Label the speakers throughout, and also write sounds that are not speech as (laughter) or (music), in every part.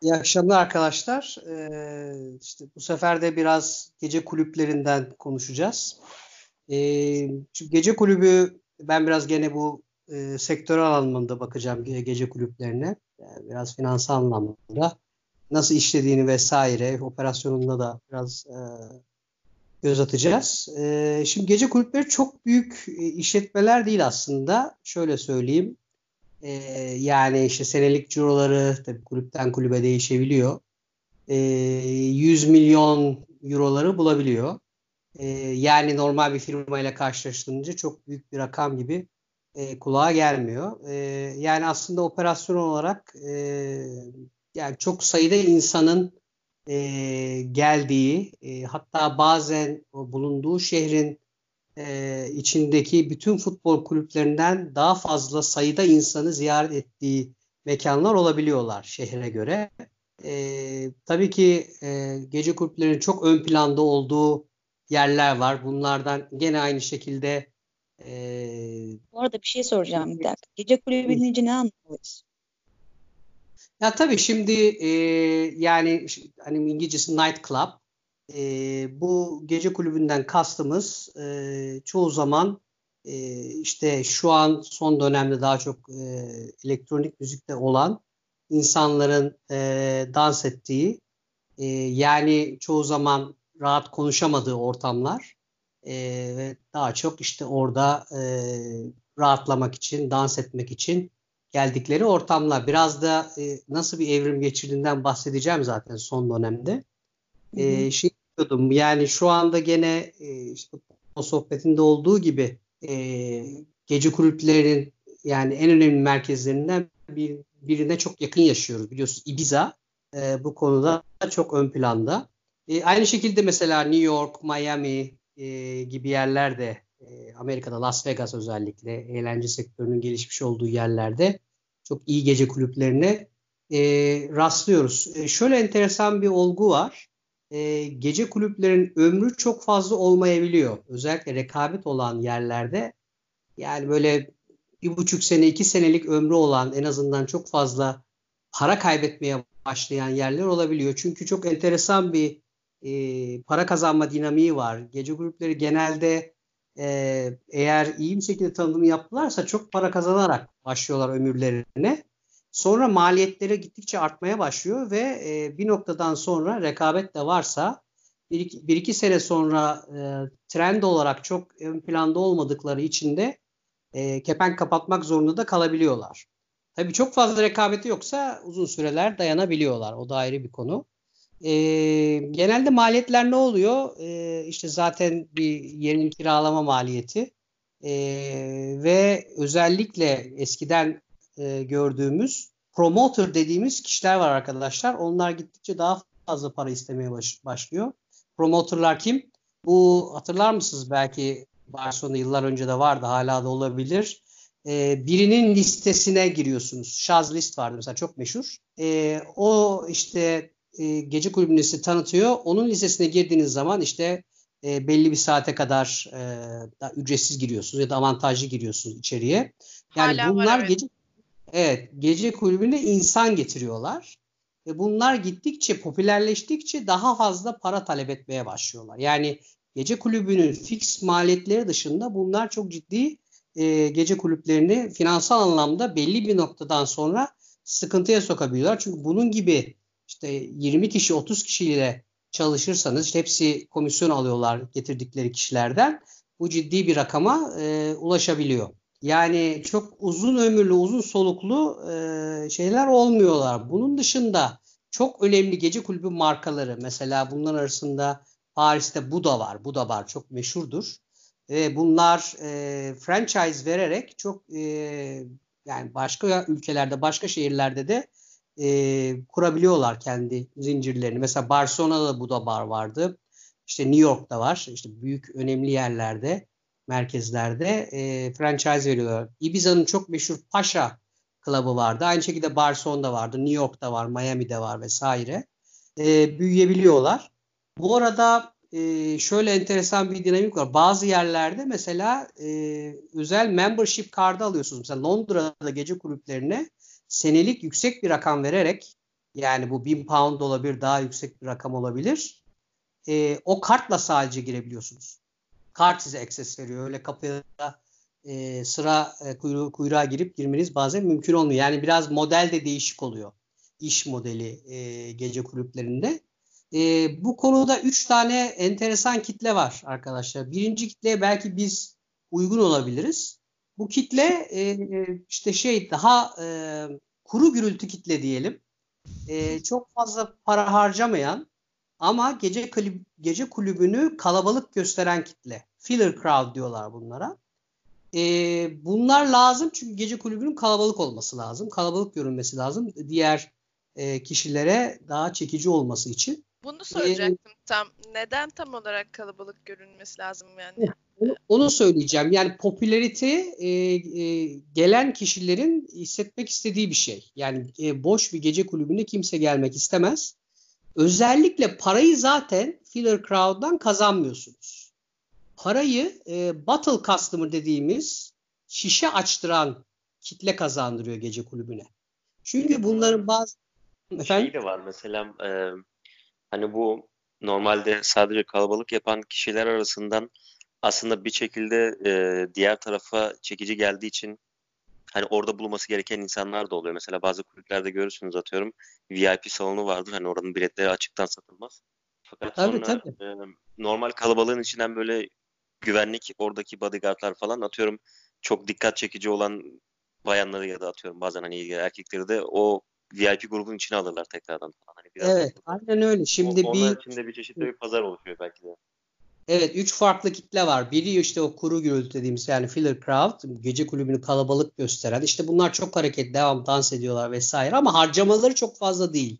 Speaker 1: İyi akşamlar arkadaşlar. Ee, işte bu sefer de biraz gece kulüplerinden konuşacağız. Ee, gece kulübü ben biraz gene bu e, sektörel anlamda bakacağım gece kulüplerine. Yani biraz finansal anlamda nasıl işlediğini vesaire operasyonunda da biraz e, göz atacağız. E, şimdi gece kulüpleri çok büyük e, işletmeler değil aslında. Şöyle söyleyeyim. E, yani işte senelik ciroları tabii kulüpten kulübe değişebiliyor. E, 100 milyon euroları bulabiliyor. E, yani normal bir firmayla karşılaştırınca çok büyük bir rakam gibi e, kulağa gelmiyor. E, yani aslında operasyon olarak e, yani çok sayıda insanın e, geldiği e, hatta bazen bulunduğu şehrin e, içindeki bütün futbol kulüplerinden daha fazla sayıda insanı ziyaret ettiği mekanlar olabiliyorlar şehre göre. E, tabii ki e, gece kulüplerinin çok ön planda olduğu yerler var. Bunlardan gene aynı şekilde e,
Speaker 2: Bu arada bir şey soracağım bir dakika. Gece kulübü bilince ne anlıyoruz?
Speaker 1: Ya tabii şimdi e, yani hani İngilizcesi night club e, bu gece kulübünden kastımız e, çoğu zaman e, işte şu an son dönemde daha çok e, elektronik müzikte olan insanların e, dans ettiği e, yani çoğu zaman rahat konuşamadığı ortamlar e, ve daha çok işte orada e, rahatlamak için, dans etmek için geldikleri ortamlar. Biraz da e, nasıl bir evrim geçirdiğinden bahsedeceğim zaten son dönemde. E, şey diyordum yani şu anda gene e, işte o sohbetinde olduğu gibi e, gece kulüplerinin yani en önemli merkezlerinden bir, birine çok yakın yaşıyoruz. Biliyorsunuz Ibiza e, bu konuda çok ön planda. E, aynı şekilde mesela New York, Miami e, gibi yerlerde e, Amerika'da Las Vegas özellikle eğlence sektörünün gelişmiş olduğu yerlerde çok iyi gece kulüplerine e, rastlıyoruz. E, şöyle enteresan bir olgu var. E, gece kulüplerin ömrü çok fazla olmayabiliyor. Özellikle rekabet olan yerlerde yani böyle bir buçuk sene, iki senelik ömrü olan en azından çok fazla para kaybetmeye başlayan yerler olabiliyor. Çünkü çok enteresan bir e, para kazanma dinamiği var. Gece kulüpleri genelde e, eğer iyi bir şekilde tanıtım yaptılarsa çok para kazanarak başlıyorlar ömürlerine. Sonra maliyetleri gittikçe artmaya başlıyor ve e, bir noktadan sonra rekabet de varsa bir iki, bir iki sene sonra e, trend olarak çok ön planda olmadıkları için de e, kepenk kapatmak zorunda da kalabiliyorlar. Tabii çok fazla rekabeti yoksa uzun süreler dayanabiliyorlar. O da ayrı bir konu. E, genelde maliyetler ne oluyor? E, işte zaten bir yerin kiralama maliyeti e, ve özellikle eskiden e, gördüğümüz promoter dediğimiz kişiler var arkadaşlar. Onlar gittikçe daha fazla para istemeye baş, başlıyor. Promoterlar kim? Bu hatırlar mısınız belki Barcelona yıllar önce de vardı hala da olabilir. E, birinin listesine giriyorsunuz. Şaz list vardı mesela çok meşhur. E, o işte e, gece kulübünüzü tanıtıyor. Onun listesine girdiğiniz zaman işte e, belli bir saate kadar e, da ücretsiz giriyorsunuz ya da avantajlı giriyorsunuz içeriye. Yani Hala bunlar var, evet. gece evet gece kulübüne insan getiriyorlar. Ve bunlar gittikçe popülerleştikçe daha fazla para talep etmeye başlıyorlar. Yani gece kulübünün fix maliyetleri dışında bunlar çok ciddi e, gece kulüplerini finansal anlamda belli bir noktadan sonra sıkıntıya sokabiliyorlar. Çünkü bunun gibi işte 20 kişi 30 kişiyle çalışırsanız işte hepsi komisyon alıyorlar getirdikleri kişilerden. Bu ciddi bir rakama e, ulaşabiliyor. Yani çok uzun ömürlü, uzun soluklu e, şeyler olmuyorlar. Bunun dışında çok önemli gece kulübü markaları mesela bunların arasında Paris'te Buda var. Buda var çok meşhurdur. Ve bunlar e, franchise vererek çok e, yani başka ülkelerde, başka şehirlerde de e, kurabiliyorlar kendi zincirlerini. Mesela Barcelona'da Buda Bar vardı. İşte New York'ta var. İşte büyük önemli yerlerde, merkezlerde e, franchise veriyorlar. Ibiza'nın çok meşhur Paşa Club'ı vardı. Aynı şekilde Barcelona'da vardı. New York'ta var, Miami'de var vesaire. E, büyüyebiliyorlar. Bu arada e, şöyle enteresan bir dinamik var. Bazı yerlerde mesela e, özel membership kartı alıyorsunuz. Mesela Londra'da gece kulüplerine senelik yüksek bir rakam vererek Yani bu 1000 pound olabilir, daha yüksek bir rakam olabilir. E, o kartla sadece girebiliyorsunuz. Kart size access veriyor. Öyle kapıya e, sıra e, kuyruğa, kuyruğa girip girmeniz bazen mümkün olmuyor. Yani biraz model de değişik oluyor. İş modeli e, gece kulüplerinde. E, bu konuda üç tane enteresan kitle var arkadaşlar. Birinci kitleye belki biz uygun olabiliriz. Bu kitle e, işte şey daha e, kuru gürültü kitle diyelim. E, çok fazla para harcamayan ama gece kulüp, gece kulübünü kalabalık gösteren kitle. Filler crowd diyorlar bunlara. E, bunlar lazım çünkü gece kulübünün kalabalık olması lazım. Kalabalık görünmesi lazım. Diğer e, kişilere daha çekici olması için.
Speaker 3: Bunu soracaktım ee, tam. Neden tam olarak kalabalık görünmesi lazım yani?
Speaker 1: Onu, onu söyleyeceğim. Yani popülarite e, e, gelen kişilerin hissetmek istediği bir şey. Yani e, boş bir gece kulübüne kimse gelmek istemez. Özellikle parayı zaten filler crowd'dan kazanmıyorsunuz. Parayı e, battle customer dediğimiz şişe açtıran kitle kazandırıyor gece kulübüne. Çünkü bunların bazı
Speaker 4: Efendim? Şey de var mesela e, hani bu normalde sadece kalabalık yapan kişiler arasından aslında bir şekilde e, diğer tarafa çekici geldiği için hani orada bulunması gereken insanlar da oluyor. Mesela bazı kulüplerde görürsünüz atıyorum VIP salonu vardır. Hani oranın biletleri açıktan satılmaz. Fakat tabii, sonra tabii. E, normal kalabalığın içinden böyle güvenlik oradaki bodyguardlar falan atıyorum çok dikkat çekici olan bayanları ya da atıyorum bazen hani erkekleri de o VIP grubun içine alırlar tekrardan.
Speaker 1: Hani biraz evet, aynen öyle. Şimdi o, bir
Speaker 4: içinde bir çeşitli bir pazar oluşuyor belki de.
Speaker 1: Evet, üç farklı kitle var. Biri işte o kuru gürültü dediğimiz yani filler crowd, gece kulübünü kalabalık gösteren. İşte bunlar çok hareket, devam dans ediyorlar vesaire ama harcamaları çok fazla değil.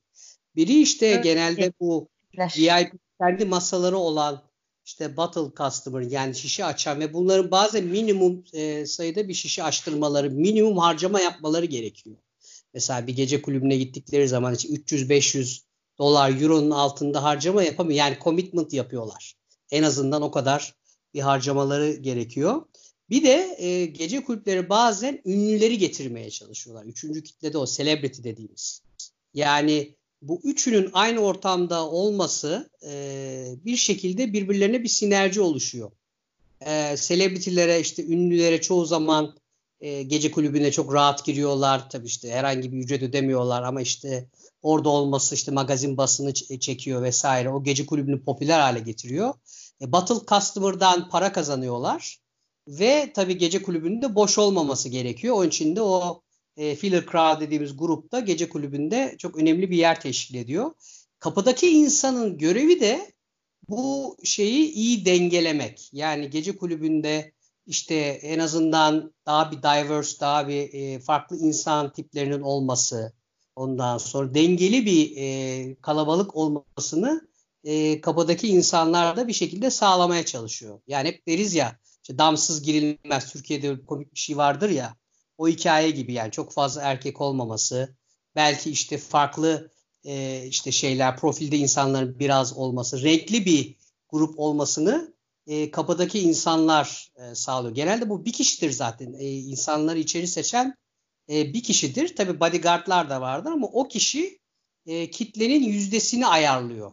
Speaker 1: Biri işte evet, genelde bu VIP kendi masaları olan işte bottle customer yani şişe açan ve bunların bazen minimum e, sayıda bir şişe açtırmaları, minimum harcama yapmaları gerekiyor. Mesela bir gece kulübüne gittikleri zaman işte 300-500 dolar, euronun altında harcama yapamıyor. Yani commitment yapıyorlar. En azından o kadar bir harcamaları gerekiyor. Bir de e, gece kulüpleri bazen ünlüleri getirmeye çalışıyorlar. Üçüncü kitle de o celebrity dediğimiz. Yani bu üçünün aynı ortamda olması e, bir şekilde birbirlerine bir sinerji oluşuyor. E, celebrity'lere işte ünlülere çoğu zaman e, gece kulübüne çok rahat giriyorlar. Tabii işte herhangi bir ücret ödemiyorlar ama işte orada olması işte magazin basını çekiyor vesaire. O gece kulübünü popüler hale getiriyor. E, Battle Customer'dan para kazanıyorlar. Ve tabii gece kulübünün de boş olmaması gerekiyor. Onun için de o e, filler crowd dediğimiz grupta gece kulübünde çok önemli bir yer teşkil ediyor. Kapıdaki insanın görevi de bu şeyi iyi dengelemek. Yani gece kulübünde işte en azından daha bir diverse, daha bir e, farklı insan tiplerinin olması, ondan sonra dengeli bir e, kalabalık olmasını e, kapıdaki insanlar da bir şekilde sağlamaya çalışıyor. Yani hep deriz ya işte damsız girilmez. Türkiye'de komik bir şey vardır ya. O hikaye gibi yani çok fazla erkek olmaması, belki işte farklı e, işte şeyler profilde insanların biraz olması, renkli bir grup olmasını e, kapıdaki insanlar e, sağlıyor. Genelde bu bir kişidir zaten. E, insanları içeri seçen e, bir kişidir. Tabi bodyguardlar da vardır ama o kişi e, kitlenin yüzdesini ayarlıyor.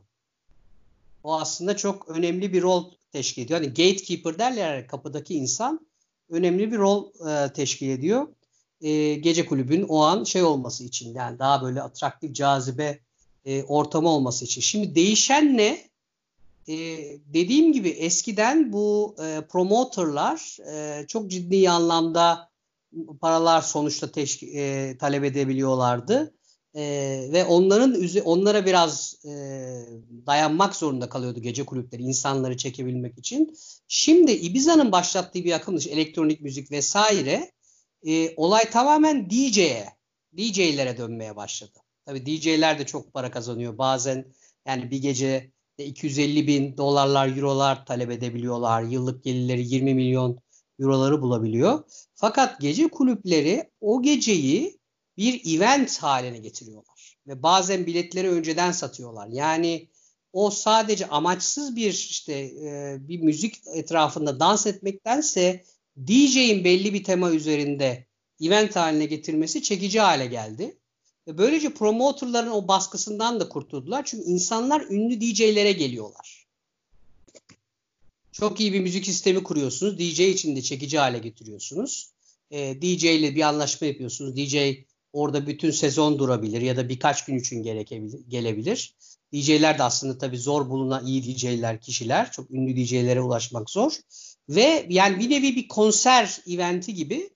Speaker 1: O aslında çok önemli bir rol teşkil ediyor. Hani gatekeeper derler kapıdaki insan önemli bir rol e, teşkil ediyor. E, gece kulübün o an şey olması için yani daha böyle atraktif cazibe e, ortamı olması için. Şimdi değişen ne? e, dediğim gibi eskiden bu e, promoterlar e, çok ciddi anlamda paralar sonuçta teşk- e, talep edebiliyorlardı. E, ve onların onlara biraz e, dayanmak zorunda kalıyordu gece kulüpleri insanları çekebilmek için. Şimdi Ibiza'nın başlattığı bir akım elektronik müzik vesaire e, olay tamamen DJ'ye, DJ'lere dönmeye başladı. Tabii DJ'ler de çok para kazanıyor. Bazen yani bir gece 250 bin dolarlar, eurolar talep edebiliyorlar. Yıllık gelirleri 20 milyon euroları bulabiliyor. Fakat gece kulüpleri o geceyi bir event haline getiriyorlar. Ve bazen biletleri önceden satıyorlar. Yani o sadece amaçsız bir işte e, bir müzik etrafında dans etmektense DJ'in belli bir tema üzerinde event haline getirmesi çekici hale geldi. Ve böylece promoterların o baskısından da kurtuldular. Çünkü insanlar ünlü DJ'lere geliyorlar. Çok iyi bir müzik sistemi kuruyorsunuz. DJ için de çekici hale getiriyorsunuz. E, DJ ile bir anlaşma yapıyorsunuz. DJ orada bütün sezon durabilir ya da birkaç gün için gerekebilir, gelebilir. DJ'ler de aslında tabii zor bulunan iyi DJ'ler, kişiler. Çok ünlü DJ'lere ulaşmak zor. Ve yani bir nevi bir konser eventi gibi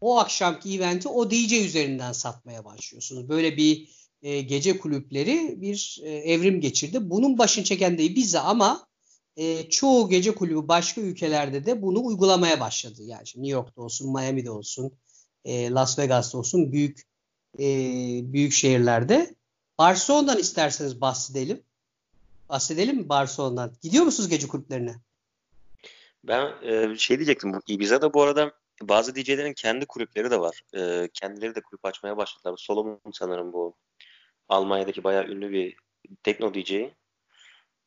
Speaker 1: o akşamki eventi o DJ üzerinden satmaya başlıyorsunuz. Böyle bir e, gece kulüpleri bir e, evrim geçirdi. Bunun başını çeken de Ibiza ama e, çoğu gece kulübü başka ülkelerde de bunu uygulamaya başladı. Yani New York'ta olsun, Miami'de olsun, e, Las Vegas'ta olsun büyük e, büyük şehirlerde. Barcelona'dan isterseniz bahsedelim. Bahsedelim mi Barcelona'dan? Gidiyor musunuz gece kulüplerine?
Speaker 4: Ben e, şey diyecektim. Ibiza'da bu arada bazı DJ'lerin kendi kulüpleri de var. E, kendileri de kulüp açmaya başladılar. Solomon sanırım bu. Almanya'daki bayağı ünlü bir tekno DJ.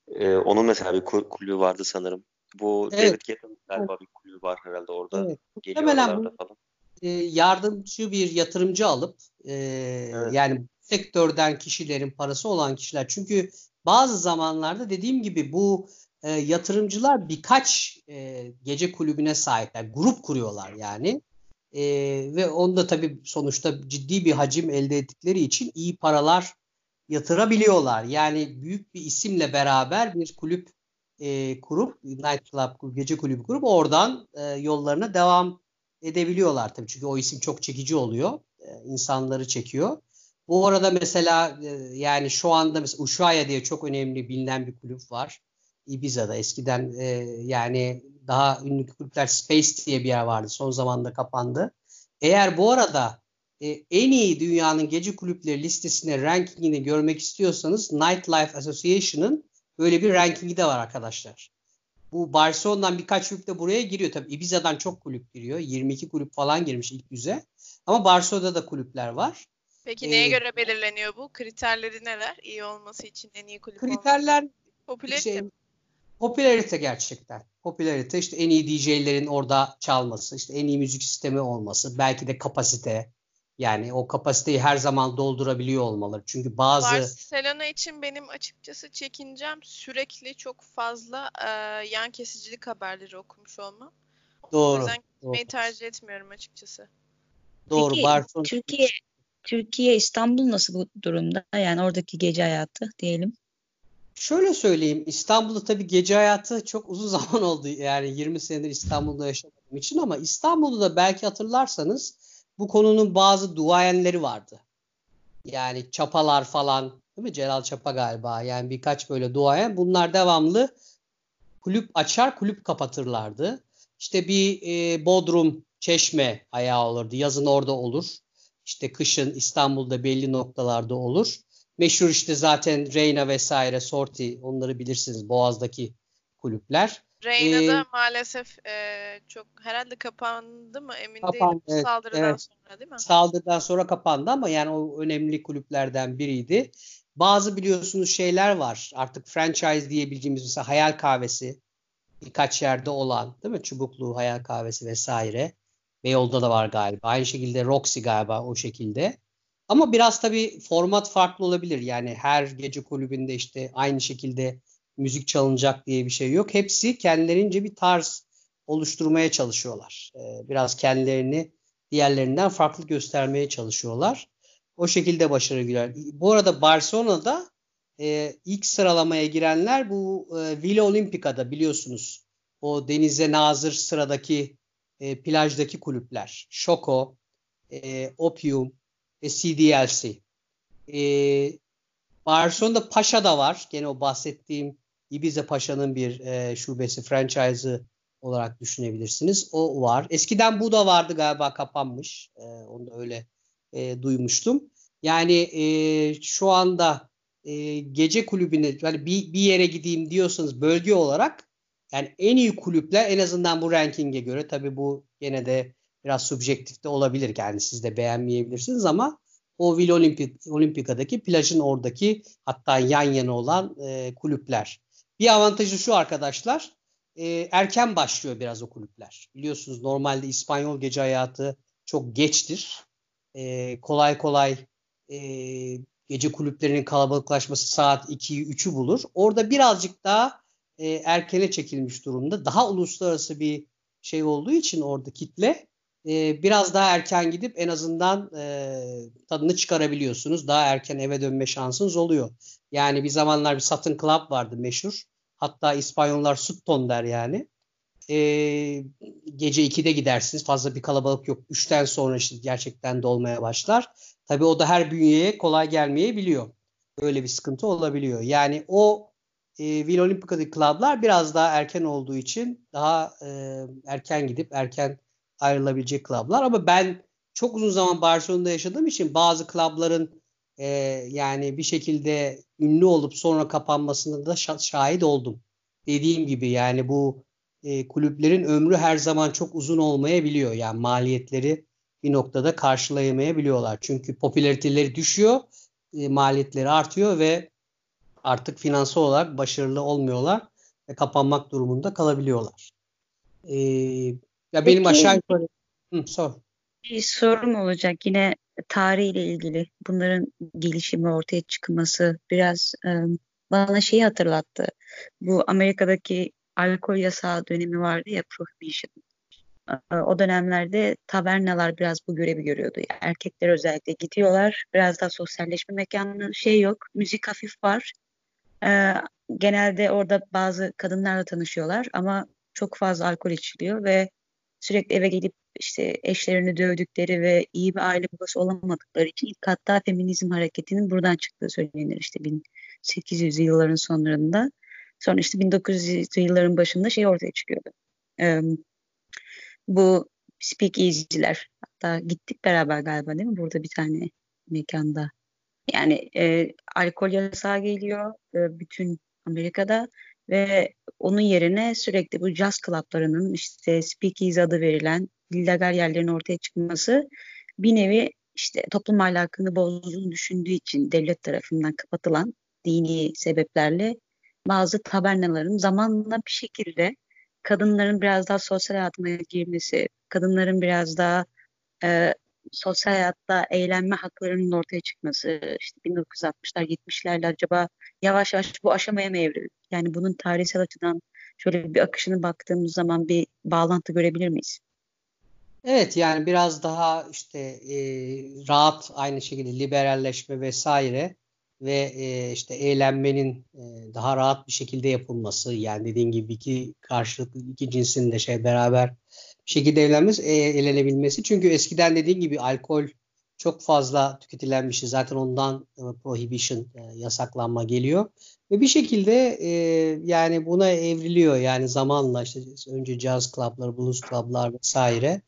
Speaker 4: E, onun mesela bir kulübü vardı sanırım. Bu evet. David Guetta'nın galiba evet. bir kulübü var herhalde orada. Evet.
Speaker 1: Geliyor falan. E, yardımcı bir yatırımcı alıp e, evet. yani sektörden kişilerin parası olan kişiler. Çünkü bazı zamanlarda dediğim gibi bu e, yatırımcılar birkaç e, gece kulübüne sahipler. Grup kuruyorlar yani. E, ve onda tabii sonuçta ciddi bir hacim elde ettikleri için iyi paralar yatırabiliyorlar. Yani büyük bir isimle beraber bir kulüp e, kurup, night club, gece kulübü kurup oradan e, yollarına devam edebiliyorlar tabii. Çünkü o isim çok çekici oluyor. E, insanları çekiyor. Bu arada mesela e, yani şu anda mesela Ushuaia diye çok önemli bilinen bir kulüp var. Ibiza'da eskiden e, yani daha ünlü kulüpler Space diye bir yer vardı. Son zamanda kapandı. Eğer bu arada e, en iyi dünyanın gece kulüpleri listesine rankingini görmek istiyorsanız Nightlife Association'ın böyle bir rankingi de var arkadaşlar. Bu Barcelona'dan birkaç kulüp de buraya giriyor. Tabii Ibiza'dan çok kulüp giriyor. 22 kulüp falan girmiş ilk yüze. Ama Barcelona'da da kulüpler var.
Speaker 3: Peki neye ee, göre belirleniyor bu? Kriterleri neler? İyi olması için en iyi kulüp
Speaker 1: Kriterler
Speaker 3: olması. popülarite şey,
Speaker 1: Popülarite gerçekten. Popülarite işte en iyi DJ'lerin orada çalması, işte en iyi müzik sistemi olması, belki de kapasite. Yani o kapasiteyi her zaman doldurabiliyor olmaları. Çünkü bazı
Speaker 3: Barcelona için benim açıkçası çekincem sürekli çok fazla e, yan kesicilik haberleri okumuş olmam.
Speaker 1: Doğru.
Speaker 3: O yüzden gitmeyi tercih etmiyorum açıkçası.
Speaker 1: Doğru.
Speaker 2: Peki, Barcelona Türkiye Türkiye İstanbul nasıl bu durumda? Yani oradaki gece hayatı diyelim.
Speaker 1: Şöyle söyleyeyim. İstanbul'da tabii gece hayatı çok uzun (laughs) zaman oldu. Yani 20 senedir İstanbul'da yaşadığım için ama İstanbul'da da belki hatırlarsanız bu konunun bazı duayenleri vardı. Yani çapalar falan değil mi? Celal Çapa galiba. Yani birkaç böyle duayen. Bunlar devamlı kulüp açar, kulüp kapatırlardı. İşte bir e, Bodrum, Çeşme ayağı olurdu. Yazın orada olur. İşte kışın İstanbul'da belli noktalarda olur. Meşhur işte zaten Reyna vesaire, Sorti onları bilirsiniz Boğaz'daki kulüpler.
Speaker 3: Reyna'da ee, maalesef e, çok herhalde kapandı mı emin kapandı, değilim. Evet, Saldırıdan evet. sonra değil mi?
Speaker 1: Saldırıdan sonra kapandı ama yani o önemli kulüplerden biriydi. Bazı biliyorsunuz şeyler var. Artık franchise diyebileceğimiz mesela Hayal Kahvesi birkaç yerde olan değil mi? Çubuklu Hayal Kahvesi vesaire. Beyoğlu'da da var galiba. Aynı şekilde Roxy galiba o şekilde. Ama biraz tabii format farklı olabilir. Yani her gece kulübünde işte aynı şekilde müzik çalınacak diye bir şey yok. Hepsi kendilerince bir tarz oluşturmaya çalışıyorlar. Ee, biraz kendilerini diğerlerinden farklı göstermeye çalışıyorlar. O şekilde başarı güler. Bu arada Barcelona'da e, ilk sıralamaya girenler bu e, Villa Olimpica'da biliyorsunuz. O denize nazır sıradaki e, plajdaki kulüpler. Şoko, e, Opium, e, CDLC. E, Barcelona'da Paşa da var. Gene o bahsettiğim Ibiza Paşa'nın bir e, şubesi, franchise'ı olarak düşünebilirsiniz. O var. Eskiden bu da vardı galiba kapanmış. E, onu da öyle e, duymuştum. Yani e, şu anda e, gece kulübüne hani bir, bir yere gideyim diyorsanız bölge olarak yani en iyi kulüpler en azından bu ranking'e göre tabii bu gene de biraz subjektif de olabilir. Yani siz de beğenmeyebilirsiniz ama o Villa Olimpik, Olimpika'daki plajın oradaki hatta yan yana olan e, kulüpler. Bir avantajı şu arkadaşlar e, erken başlıyor biraz o kulüpler. Biliyorsunuz normalde İspanyol gece hayatı çok geçtir. E, kolay kolay e, gece kulüplerinin kalabalıklaşması saat 2'yi 3'ü bulur. Orada birazcık daha e, erkene çekilmiş durumda. Daha uluslararası bir şey olduğu için orada kitle e, biraz daha erken gidip en azından e, tadını çıkarabiliyorsunuz. Daha erken eve dönme şansınız oluyor. Yani bir zamanlar bir Sutton Club vardı meşhur. Hatta İspanyollar Sutton der yani. E, gece 2'de gidersiniz. Fazla bir kalabalık yok. 3'ten sonra işte gerçekten dolmaya başlar. Tabii o da her bünyeye kolay gelmeyebiliyor. Öyle bir sıkıntı olabiliyor. Yani o e, Villa Olimpica'daki klublar biraz daha erken olduğu için daha e, erken gidip erken ayrılabilecek klublar. Ama ben çok uzun zaman Barcelona'da yaşadığım için bazı klubların e, yani bir şekilde ünlü olup sonra kapanmasında da şahit oldum. Dediğim gibi yani bu e, kulüplerin ömrü her zaman çok uzun olmayabiliyor. Yani maliyetleri bir noktada karşılayamayabiliyorlar. Çünkü popülariteleri düşüyor, e, maliyetleri artıyor ve artık finansal olarak başarılı olmuyorlar ve kapanmak durumunda kalabiliyorlar. E, ya benim Peki, aşağı yukarı Hı, sor.
Speaker 2: Bir sorum olacak yine tarihiyle ilgili. Bunların gelişimi, ortaya çıkması biraz e, bana şeyi hatırlattı. Bu Amerika'daki alkol yasağı dönemi vardı ya prohibition. O dönemlerde tavernalar biraz bu görevi görüyordu. Yani erkekler özellikle gidiyorlar. Biraz daha sosyalleşme mekanı şey yok. Müzik hafif var. Ee, genelde orada bazı kadınlarla tanışıyorlar ama çok fazla alkol içiliyor ve sürekli eve gelip işte eşlerini dövdükleri ve iyi bir aile babası olamadıkları için ilk hatta feminizm hareketinin buradan çıktığı söylenir işte 1800 yılların sonlarında. Sonra işte 1900 yılların başında şey ortaya çıkıyordu. Ee, bu speak easy'ler hatta gittik beraber galiba değil mi? Burada bir tane mekanda. Yani e, alkol yasağı geliyor e, bütün Amerika'da ve onun yerine sürekli bu jazz club'larının işte speakeasy adı verilen illegal yerlerin ortaya çıkması bir nevi işte toplum ahlakını bozduğunu düşündüğü için devlet tarafından kapatılan dini sebeplerle bazı tabernaların zamanla bir şekilde kadınların biraz daha sosyal hayatına girmesi, kadınların biraz daha e, sosyal hayatta eğlenme haklarının ortaya çıkması, işte 1960'lar 70'lerle acaba yavaş yavaş bu aşamaya mı evrildi? Yani bunun tarihsel açıdan şöyle bir akışını baktığımız zaman bir bağlantı görebilir miyiz?
Speaker 1: Evet yani biraz daha işte e, rahat aynı şekilde liberalleşme vesaire ve e, işte eğlenmenin e, daha rahat bir şekilde yapılması yani dediğin gibi iki karşılıklı iki cinsin de şey beraber şekilde eğlenmesi, e, eğlenebilmesi. Çünkü eskiden dediğin gibi alkol çok fazla tüketilen. Zaten ondan e, prohibition e, yasaklanma geliyor. Ve bir şekilde e, yani buna evriliyor. Yani zamanla işte önce jazz club'lar, blues club'lar vesaire.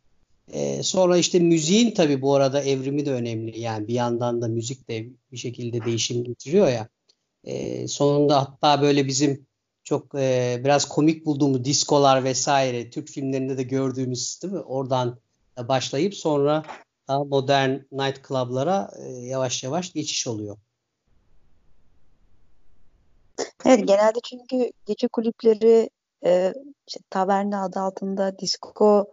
Speaker 1: E, sonra işte müziğin tabii bu arada evrimi de önemli. Yani bir yandan da müzik de bir şekilde değişim getiriyor ya. E, sonunda hatta böyle bizim çok e, biraz komik bulduğumuz diskolar vesaire Türk filmlerinde de gördüğümüz değil mi? Oradan başlayıp sonra daha modern night club'lara e, yavaş yavaş geçiş oluyor.
Speaker 2: Evet genelde çünkü gece kulüpleri e, işte, taverna adı altında, disco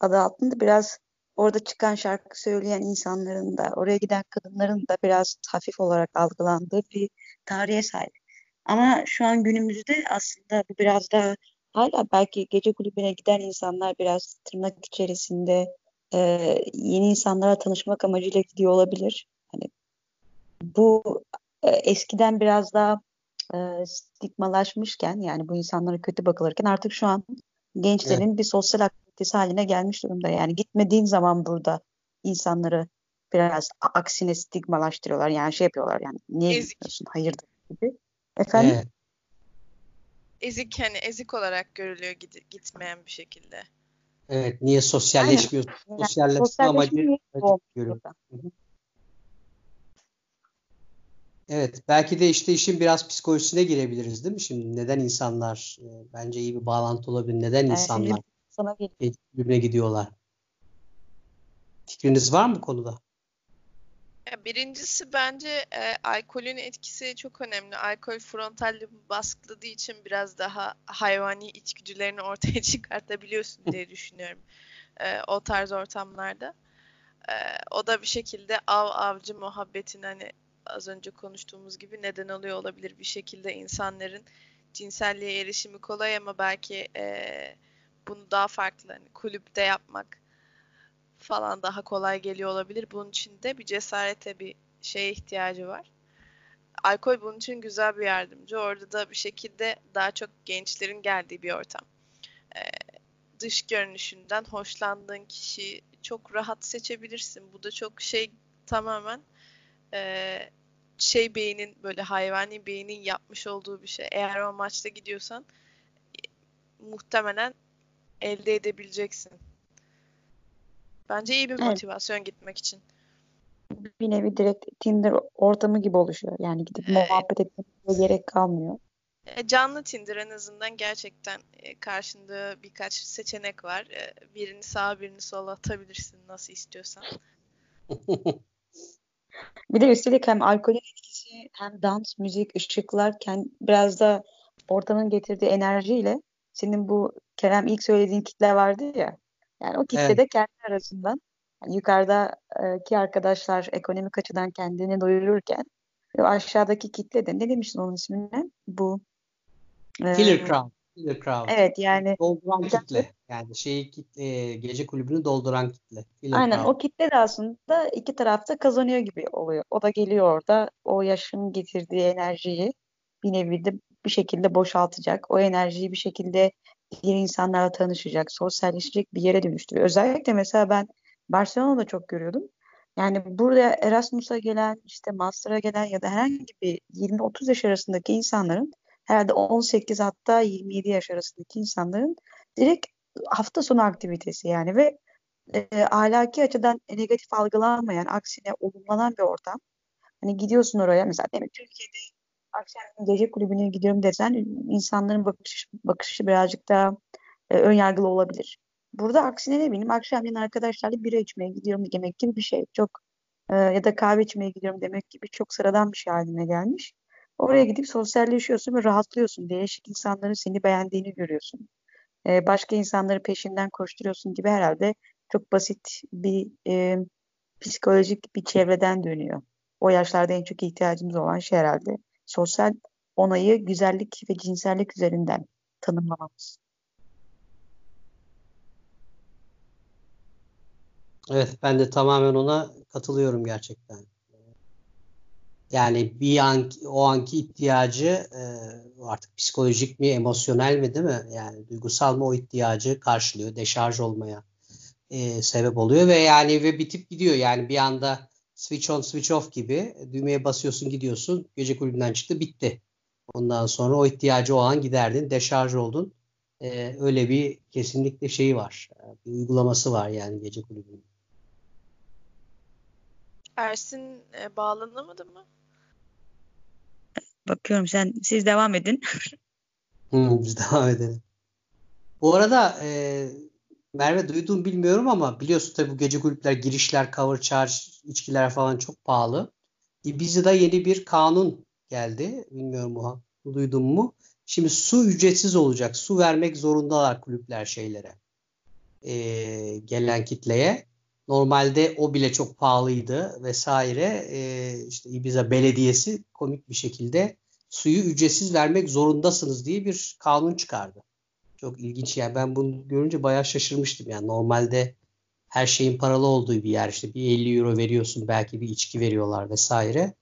Speaker 2: adı altında biraz orada çıkan şarkı söyleyen insanların da oraya giden kadınların da biraz hafif olarak algılandığı bir tarihe sahip. Ama şu an günümüzde aslında bu biraz da hala belki gece kulübüne giden insanlar biraz tırnak içerisinde e, yeni insanlara tanışmak amacıyla gidiyor olabilir. Hani bu e, eskiden biraz daha e, stigmalaşmışken yani bu insanlara kötü bakılırken artık şu an gençlerin evet. bir sosyal aktivitesi haline gelmiş durumda. Yani gitmediğin zaman burada insanları biraz aksine stigmalaştırıyorlar. Yani şey yapıyorlar yani niye Ezik. gitmiyorsun hayırdır gibi. Efendim? Evet.
Speaker 3: Ezik hani ezik olarak görülüyor gid- gitmeyen bir şekilde.
Speaker 1: Evet niye sosyalleşmiyorsun? Yani, Sosyalleşme amacı, amacı Evet, belki de işte işin biraz psikolojisine girebiliriz değil mi şimdi? Neden insanlar, e, bence iyi bir bağlantı olabilir. Neden insanlar sana birbirine gidiyorlar? Fikriniz var mı konuda?
Speaker 3: Birincisi bence e, alkolün etkisi çok önemli. Alkol frontal lobu baskıladığı için biraz daha hayvani içgüdülerini ortaya (laughs) çıkartabiliyorsun diye düşünüyorum e, o tarz ortamlarda. Ee, o da bir şekilde av avcı muhabbetin hani az önce konuştuğumuz gibi neden oluyor olabilir bir şekilde insanların cinselliğe erişimi kolay ama belki e, bunu daha farklı hani kulüpte yapmak falan daha kolay geliyor olabilir. Bunun için de bir cesarete bir şeye ihtiyacı var. Alkol bunun için güzel bir yardımcı. Orada da bir şekilde daha çok gençlerin geldiği bir ortam. Ee, dış görünüşünden hoşlandığın kişiyi çok rahat seçebilirsin. Bu da çok şey tamamen e, şey beynin böyle hayvani beynin yapmış olduğu bir şey. Eğer o maçta gidiyorsan e, muhtemelen elde edebileceksin. Bence iyi bir evet. motivasyon gitmek için.
Speaker 2: Bir nevi direkt Tinder ortamı gibi oluşuyor. Yani gidip evet. muhabbet etmeye gerek kalmıyor.
Speaker 3: E, canlı Tinder en azından gerçekten e, karşında birkaç seçenek var. Birini sağa birini sola atabilirsin nasıl istiyorsan.
Speaker 2: bir de üstelik hem alkolün etkisi hem dans, müzik, ışıklar biraz da ortamın getirdiği enerjiyle senin bu Kerem ilk söylediğin kitle vardı ya. Yani o kitle evet. de kendi arasından yani yukarıdaki arkadaşlar ekonomik açıdan kendini doyururken aşağıdaki kitle de ne demiştin onun ismine? Bu
Speaker 1: Killer Crowd. Killer Crowd.
Speaker 2: Evet yani
Speaker 1: dolduran kitle. Yani şeyi kitle, gece kulübünü dolduran kitle.
Speaker 2: Killer aynen crowd. o kitle de aslında iki tarafta kazanıyor gibi oluyor. O da geliyor orada o yaşın getirdiği enerjiyi bir nevi de bir şekilde boşaltacak. O enerjiyi bir şekilde diğer insanlarla tanışacak, sosyalleşecek bir yere dönüştürüyor. Özellikle mesela ben Barcelona'da çok görüyordum. Yani burada Erasmus'a gelen, işte Master'a gelen ya da herhangi bir 20-30 yaş arasındaki insanların herhalde 18 hatta 27 yaş arasındaki insanların direkt hafta sonu aktivitesi yani ve e, ahlaki açıdan negatif algılanmayan, aksine olumlanan bir ortam. Hani gidiyorsun oraya mesela değil mi? Türkiye'de akşam gece kulübüne gidiyorum desen insanların bakış, bakışı birazcık daha e, ön yargılı olabilir. Burada aksine ne bileyim akşamleyin arkadaşlarla bira içmeye gidiyorum demek gibi bir şey. Çok e, ya da kahve içmeye gidiyorum demek gibi çok sıradan bir şey haline gelmiş. Oraya gidip sosyalleşiyorsun ve rahatlıyorsun. Değişik insanların seni beğendiğini görüyorsun. E, başka insanları peşinden koşturuyorsun gibi herhalde çok basit bir e, psikolojik bir çevreden dönüyor. O yaşlarda en çok ihtiyacımız olan şey herhalde sosyal onayı güzellik ve cinsellik üzerinden tanımlamamız.
Speaker 1: Evet ben de tamamen ona katılıyorum gerçekten. Yani bir an o anki ihtiyacı e, artık psikolojik mi, emosyonel mi değil mi? Yani duygusal mı o ihtiyacı karşılıyor, deşarj olmaya e, sebep oluyor ve yani ve bitip gidiyor. Yani bir anda switch on switch off gibi düğmeye basıyorsun gidiyorsun. Gece kulübünden çıktı bitti. Ondan sonra o ihtiyacı o an giderdin, deşarj oldun. E, öyle bir kesinlikle şeyi var. Bir uygulaması var yani gece kulübünün.
Speaker 3: Ersin e, bağlanamadı mı?
Speaker 2: Bakıyorum sen siz devam edin.
Speaker 1: Hı, biz devam edelim. Bu arada e, Merve duydum bilmiyorum ama biliyorsun tabii bu gece kulüpler girişler, cover charge, içkiler falan çok pahalı. Ibiza'da yeni bir kanun geldi. Bilmiyorum mu duydun mu? Şimdi su ücretsiz olacak. Su vermek zorundalar kulüpler şeylere. E, gelen kitleye. Normalde o bile çok pahalıydı vesaire. E, işte Ibiza Belediyesi komik bir şekilde suyu ücretsiz vermek zorundasınız diye bir kanun çıkardı. Çok ilginç yani ben bunu görünce bayağı şaşırmıştım yani normalde her şeyin paralı olduğu bir yer işte bir 50 euro veriyorsun belki bir içki veriyorlar vesaire.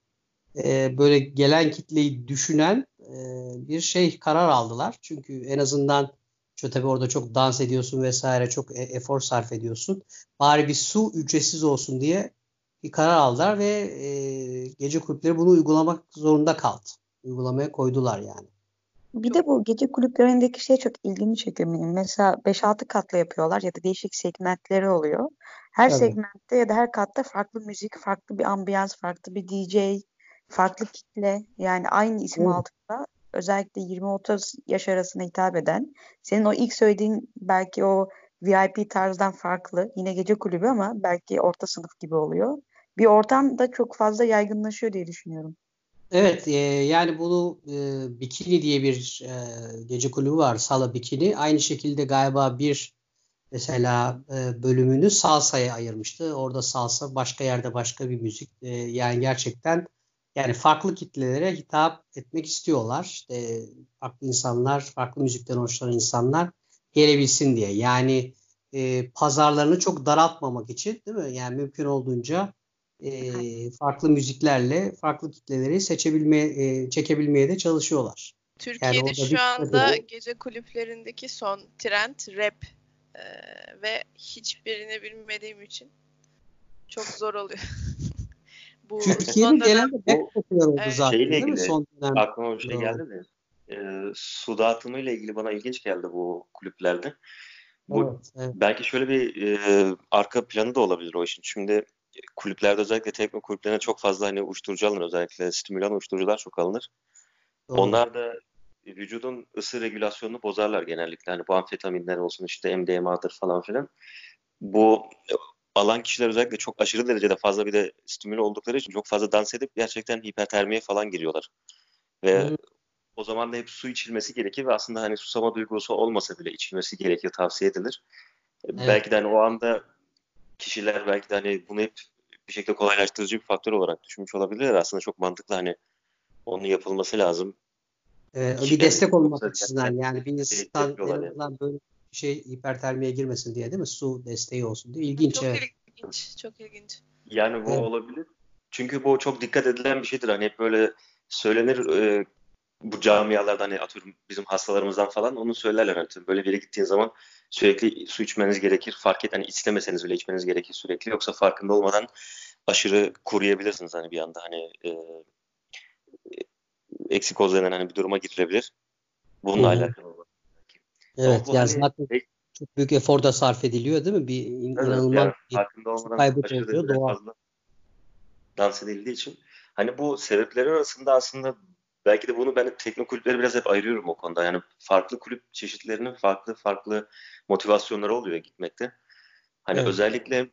Speaker 1: Ee, böyle gelen kitleyi düşünen e, bir şey karar aldılar. Çünkü en azından çünkü tabii orada çok dans ediyorsun vesaire çok e- efor sarf ediyorsun. Bari bir su ücretsiz olsun diye bir karar aldılar ve e, gece kulüpleri bunu uygulamak zorunda kaldı. Uygulamaya koydular yani.
Speaker 2: Bir de bu gece kulüplerindeki şey çok ilgimi çekiyor benim. Mesela 5-6 katlı yapıyorlar ya da değişik segmentleri oluyor. Her evet. segmentte ya da her katta farklı müzik, farklı bir ambiyans, farklı bir DJ, farklı kitle. Yani aynı isim evet. altında özellikle 20-30 yaş arasına hitap eden. Senin o ilk söylediğin belki o VIP tarzdan farklı. Yine gece kulübü ama belki orta sınıf gibi oluyor. Bir ortam da çok fazla yaygınlaşıyor diye düşünüyorum.
Speaker 1: Evet e, yani bunu e, Bikini diye bir e, gece kulübü var Sala Bikini. Aynı şekilde galiba bir mesela e, bölümünü salsa'ya ayırmıştı. Orada salsa başka yerde başka bir müzik. E, yani gerçekten yani farklı kitlelere hitap etmek istiyorlar. İşte farklı insanlar, farklı müzikten hoşlanan insanlar gelebilsin diye. Yani e, pazarlarını çok daraltmamak için değil mi? Yani mümkün olduğunca e, farklı müziklerle farklı kitleleri seçebilmeye, e, çekebilmeye de çalışıyorlar.
Speaker 3: Türkiye'de yani şu anda gece kulüplerindeki son trend rap ee, ve hiçbirini bilmediğim için çok zor oluyor. (laughs)
Speaker 1: Bu Türkiye'de genelde rap popüler oldu evet. zaten
Speaker 4: Şeyle ilgili, Son dönemde. Aklıma bir şey geldi de e, su dağıtımı ile ilgili bana ilginç geldi bu kulüplerde. Bu, evet, evet. Belki şöyle bir e, arka planı da olabilir o işin. Şimdi kulüplerde özellikle tekno kulüplerine çok fazla hani uyuşturucu alınır. Özellikle stimülan uyuşturucular çok alınır. Doğru. Onlar da vücudun ısı regülasyonunu bozarlar genellikle. Hani bu amfetaminler olsun işte MDMA'dır falan filan. Bu alan kişiler özellikle çok aşırı derecede fazla bir de stimüle oldukları için çok fazla dans edip gerçekten hipertermiye falan giriyorlar. Ve hmm. o zaman da hep su içilmesi gerekir ve aslında hani susama duygusu olmasa bile içilmesi gerekir, tavsiye edilir. Evet. Belki de hani o anda kişiler belki de hani bunu hep bir şekilde kolaylaştırıcı bir faktör olarak düşünmüş olabilirler. Aslında çok mantıklı hani onun yapılması lazım.
Speaker 1: Ee, bir destek olmak açısından yani bir insan azından böyle bir şey hipertermiye girmesin diye değil mi? Su desteği olsun diye. İlginç.
Speaker 3: Çok evet. ilginç. Çok ilginç.
Speaker 4: Yani bu evet. olabilir. Çünkü bu çok dikkat edilen bir şeydir. Hani hep böyle söylenir e, bu camialarda hani atıyorum bizim hastalarımızdan falan onu söylerler. Hani böyle bir yere gittiğin zaman sürekli su içmeniz gerekir. Fark et hani istemeseniz bile içmeniz gerekir sürekli. Yoksa farkında olmadan aşırı kuruyabilirsiniz hani bir anda hani e, eksikoz denen hani bir duruma girilebilir. Bununla Hı-hı. alakalı olarak.
Speaker 1: Evet yani hani, zaten çok büyük efor da sarf ediliyor değil mi? Bir evet, inanılmaz yani, bir farkında olmadan kaybı oluyor doğal. Fazla
Speaker 4: dans edildiği için. Hani bu sebepleri arasında aslında belki de bunu ben tekno kulüpleri biraz hep ayırıyorum o konuda. Yani farklı kulüp çeşitlerinin farklı farklı motivasyonları oluyor gitmekte. Hani evet. özellikle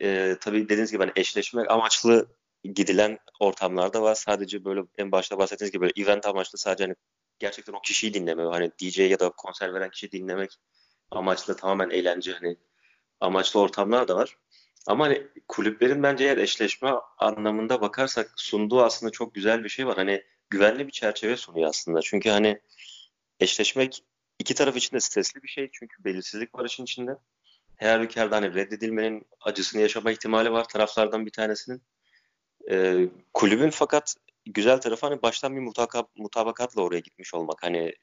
Speaker 4: e, tabii dediğiniz gibi hani eşleşme amaçlı gidilen ortamlarda var. Sadece böyle en başta bahsettiğiniz gibi böyle event amaçlı sadece hani gerçekten o kişiyi dinleme, hani DJ ya da konser veren kişiyi dinlemek amaçlı tamamen eğlence hani amaçlı ortamlar da var. Ama hani kulüplerin bence eğer eşleşme anlamında bakarsak sunduğu aslında çok güzel bir şey var. Hani güvenli bir çerçeve sunuyor aslında. Çünkü hani eşleşmek iki taraf için de stresli bir şey. Çünkü belirsizlik var işin içinde. Her halükarda hani reddedilmenin acısını yaşama ihtimali var taraflardan bir tanesinin. E, kulübün fakat güzel tarafı hani baştan bir mutaka, mutabakatla oraya gitmiş olmak. Hani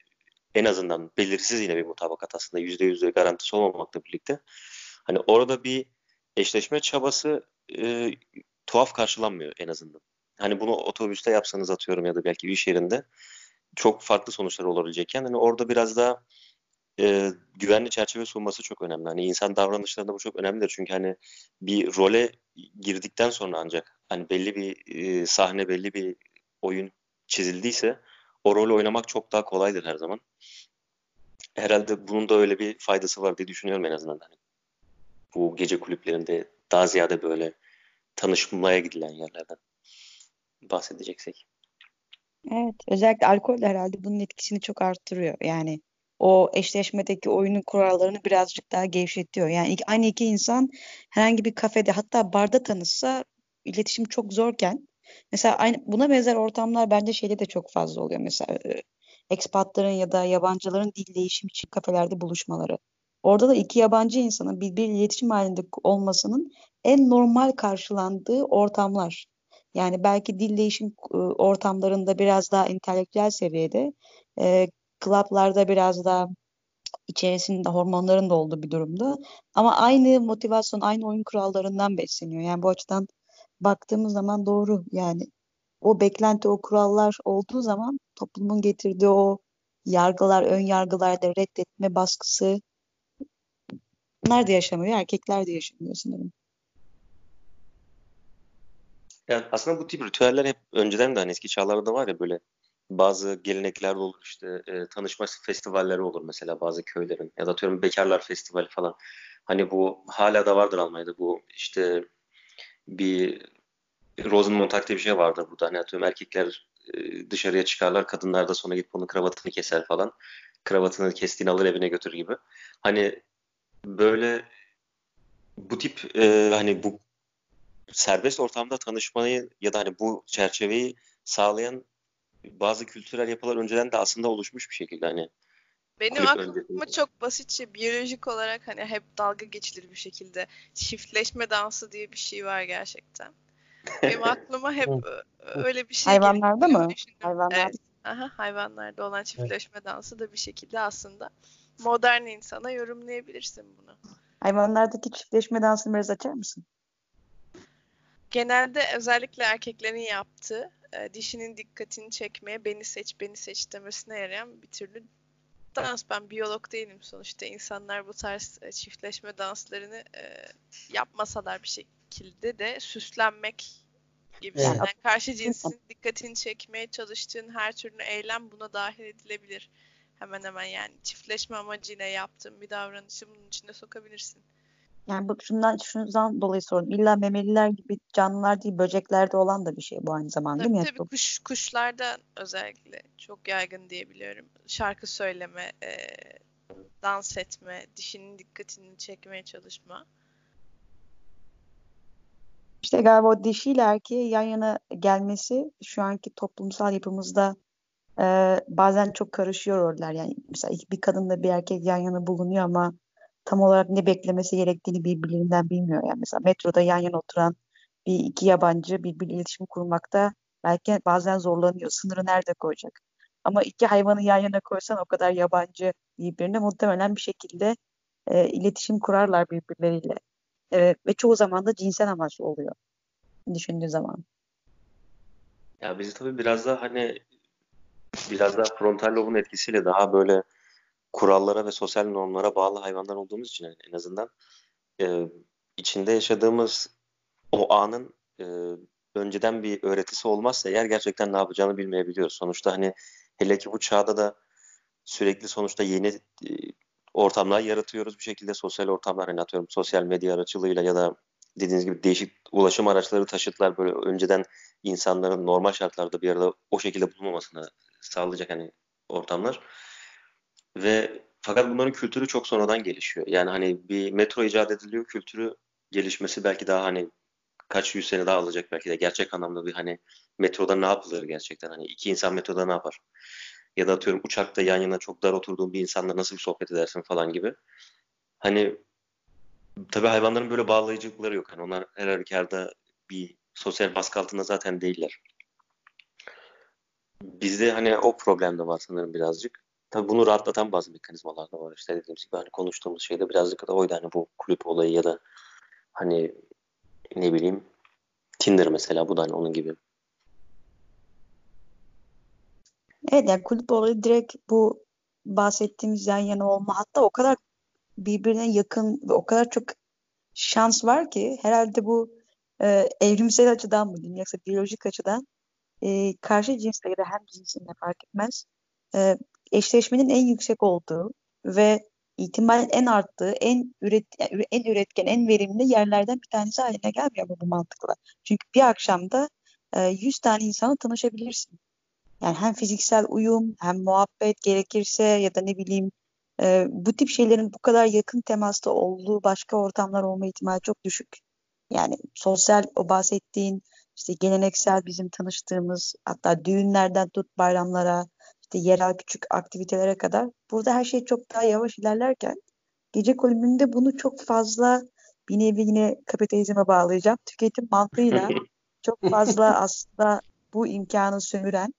Speaker 4: en azından belirsiz yine bir mutabakat aslında yüzde yüzde garantisi olmamakla birlikte. Hani orada bir eşleşme çabası e, tuhaf karşılanmıyor en azından. Hani bunu otobüste yapsanız atıyorum ya da belki iş yerinde çok farklı sonuçlar olabilecekken hani orada biraz daha e, güvenli çerçeve sunması çok önemli. Hani insan davranışlarında bu çok önemlidir. Çünkü hani bir role girdikten sonra ancak hani belli bir e, sahne, belli bir oyun çizildiyse o rolü oynamak çok daha kolaydır her zaman. Herhalde bunun da öyle bir faydası var diye düşünüyorum en azından. Hani bu gece kulüplerinde daha ziyade böyle tanışmaya gidilen yerlerden bahsedeceksek.
Speaker 2: Evet, özellikle alkol de herhalde bunun etkisini çok arttırıyor. Yani o eşleşmedeki oyunun kurallarını birazcık daha gevşetiyor. Yani aynı iki insan herhangi bir kafede hatta barda tanışsa iletişim çok zorken mesela aynı buna benzer ortamlar bence şeyde de çok fazla oluyor. Mesela e, ekspatların ya da yabancıların dil değişimi için kafelerde buluşmaları. Orada da iki yabancı insanın birbiriyle iletişim halinde olmasının en normal karşılandığı ortamlar. Yani belki dil değişim e, ortamlarında biraz daha entelektüel seviyede, e, klaplarda biraz daha içerisinde hormonların da olduğu bir durumda. Ama aynı motivasyon, aynı oyun kurallarından besleniyor. Yani bu açıdan baktığımız zaman doğru. Yani o beklenti, o kurallar olduğu zaman toplumun getirdiği o yargılar, ön yargılar da reddetme baskısı bunlar da yaşamıyor. Erkekler de yaşamıyor sanırım.
Speaker 4: Yani aslında bu tip ritüeller hep önceden de hani eski çağlarda var ya böyle bazı gelenekler olur işte e, tanışma festivalleri olur mesela bazı köylerin ya da atıyorum bekarlar festivali falan. Hani bu hala da vardır Almanya'da bu işte bir Rosenmontag diye bir şey vardır burada. Hani atıyorum erkekler e, dışarıya çıkarlar kadınlar da sonra gidip onun kravatını keser falan. Kravatını kestiğini alır evine götür gibi. Hani böyle bu tip e, hani bu serbest ortamda tanışmayı ya da hani bu çerçeveyi sağlayan bazı kültürel yapılar önceden de aslında oluşmuş bir şekilde hani
Speaker 3: benim aklıma çok basitçe biyolojik olarak hani hep dalga geçilir bir şekilde çiftleşme dansı diye bir şey var gerçekten. Benim (laughs) aklıma hep öyle bir şey
Speaker 2: Hayvanlarda mı? Hayvanlarda.
Speaker 3: Evet. Aha, hayvanlarda olan çiftleşme evet. dansı da bir şekilde aslında modern insana yorumlayabilirsin bunu.
Speaker 2: Hayvanlardaki çiftleşme dansını biraz açar mısın?
Speaker 3: Genelde özellikle erkeklerin yaptığı e, dişinin dikkatini çekmeye beni seç beni seç demesine yarayan bir türlü dans. Ben biyolog değilim sonuçta. İnsanlar bu tarz e, çiftleşme danslarını e, yapmasalar bir şekilde de süslenmek gibi evet. karşı cinsin dikkatini çekmeye çalıştığın her türlü eylem buna dahil edilebilir. Hemen hemen yani çiftleşme amacıyla yaptığın bir davranışı bunun içine sokabilirsin.
Speaker 2: Yani bu şundan şundan dolayı sordum. İlla memeliler gibi canlılar değil, böceklerde olan da bir şey bu aynı zamanda
Speaker 3: tabii,
Speaker 2: değil mi?
Speaker 3: Tabii kuş, kuşlarda özellikle çok yaygın diyebiliyorum. Şarkı söyleme, e, dans etme, dişinin dikkatini çekmeye çalışma.
Speaker 2: İşte galiba o dişiyle erkeği yan yana gelmesi şu anki toplumsal yapımızda e, bazen çok karışıyor roller. Yani mesela bir kadınla bir erkek yan yana bulunuyor ama tam olarak ne beklemesi gerektiğini birbirlerinden bilmiyor. Yani mesela metroda yan yana oturan bir iki yabancı birbiriyle iletişim kurmakta belki bazen zorlanıyor. Sınırı nerede koyacak? Ama iki hayvanı yan yana koysan o kadar yabancı birbirine muhtemelen bir şekilde e, iletişim kurarlar birbirleriyle. E, ve çoğu zaman da cinsel amaçlı oluyor düşündüğü zaman.
Speaker 4: Ya biz tabii biraz da hani biraz daha frontal lobun etkisiyle daha böyle kurallara ve sosyal normlara bağlı hayvanlar olduğumuz için en azından e, içinde yaşadığımız o anın e, önceden bir öğretisi olmazsa eğer gerçekten ne yapacağını bilmeyebiliyoruz. Sonuçta hani hele ki bu çağda da sürekli sonuçta yeni e, ortamlar yaratıyoruz bir şekilde sosyal ortamlar hani atıyorum sosyal medya aracılığıyla ya da dediğiniz gibi değişik ulaşım araçları taşıtlar böyle önceden insanların normal şartlarda bir arada o şekilde bulunmamasını sağlayacak hani ortamlar. Ve fakat bunların kültürü çok sonradan gelişiyor. Yani hani bir metro icat ediliyor, kültürü gelişmesi belki daha hani kaç yüz sene daha alacak belki de gerçek anlamda bir hani metroda ne yapılır gerçekten hani iki insan metroda ne yapar? Ya da atıyorum uçakta yan yana çok dar oturduğun bir insanla nasıl bir sohbet edersin falan gibi. Hani tabii hayvanların böyle bağlayıcılıkları yok. Hani onlar her halükarda bir sosyal baskı altında zaten değiller. Bizde hani o problem de var sanırım birazcık. Tabii bunu rahatlatan bazı mekanizmalar da var. İşte dediğimiz gibi hani konuştuğumuz şeyde birazcık da oydu hani bu kulüp olayı ya da hani ne bileyim Tinder mesela bu da hani onun gibi.
Speaker 2: Evet yani kulüp olayı direkt bu bahsettiğimiz yan yana olma hatta o kadar birbirine yakın ve o kadar çok şans var ki herhalde bu e, evrimsel açıdan mı diyeyim yoksa biyolojik açıdan e, karşı cinsle ya da hem cinsinde fark etmez e, eşleşmenin en yüksek olduğu ve ihtimalin en arttığı, en üret en üretken, en verimli yerlerden bir tanesi haline gelmiyor bu mantıkla. Çünkü bir akşamda e, 100 tane insanla tanışabilirsin. Yani hem fiziksel uyum, hem muhabbet gerekirse ya da ne bileyim e, bu tip şeylerin bu kadar yakın temasta olduğu başka ortamlar olma ihtimali çok düşük. Yani sosyal o bahsettiğin işte geleneksel bizim tanıştığımız hatta düğünlerden tut bayramlara işte yerel küçük aktivitelere kadar burada her şey çok daha yavaş ilerlerken gece kulübünde bunu çok fazla bir nevi yine kapitalizme bağlayacağım. Tüketim mantığıyla (laughs) çok fazla aslında bu imkanı sömüren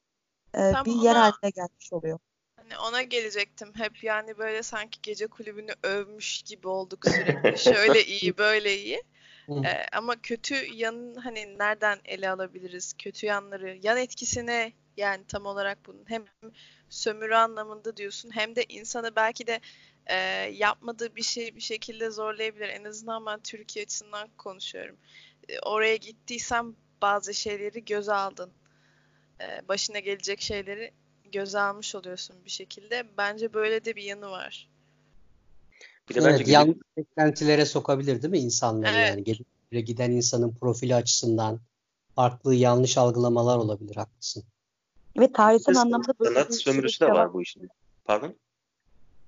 Speaker 2: e, bir yer ona, haline gelmiş oluyor.
Speaker 3: Hani ona gelecektim. Hep yani böyle sanki gece kulübünü övmüş gibi olduk sürekli. (laughs) Şöyle iyi, böyle iyi. ee, ama kötü yanın hani nereden ele alabiliriz? Kötü yanları, yan etkisine yani tam olarak bunun hem sömürü anlamında diyorsun hem de insanı belki de e, yapmadığı bir şey bir şekilde zorlayabilir. En azından ben Türkiye açısından konuşuyorum. E, oraya gittiysem bazı şeyleri göze aldın. E, başına gelecek şeyleri göze almış oluyorsun bir şekilde. Bence böyle de bir yanı var.
Speaker 1: Bir de evet, bence yanlış beklentilere sokabilir değil mi insanları evet. yani gelip giden insanın profili açısından farklı yanlış algılamalar olabilir haklısın.
Speaker 2: Ve tarihsel anlamda
Speaker 4: böyle sanat sömürüsü de var bu işin. Pardon?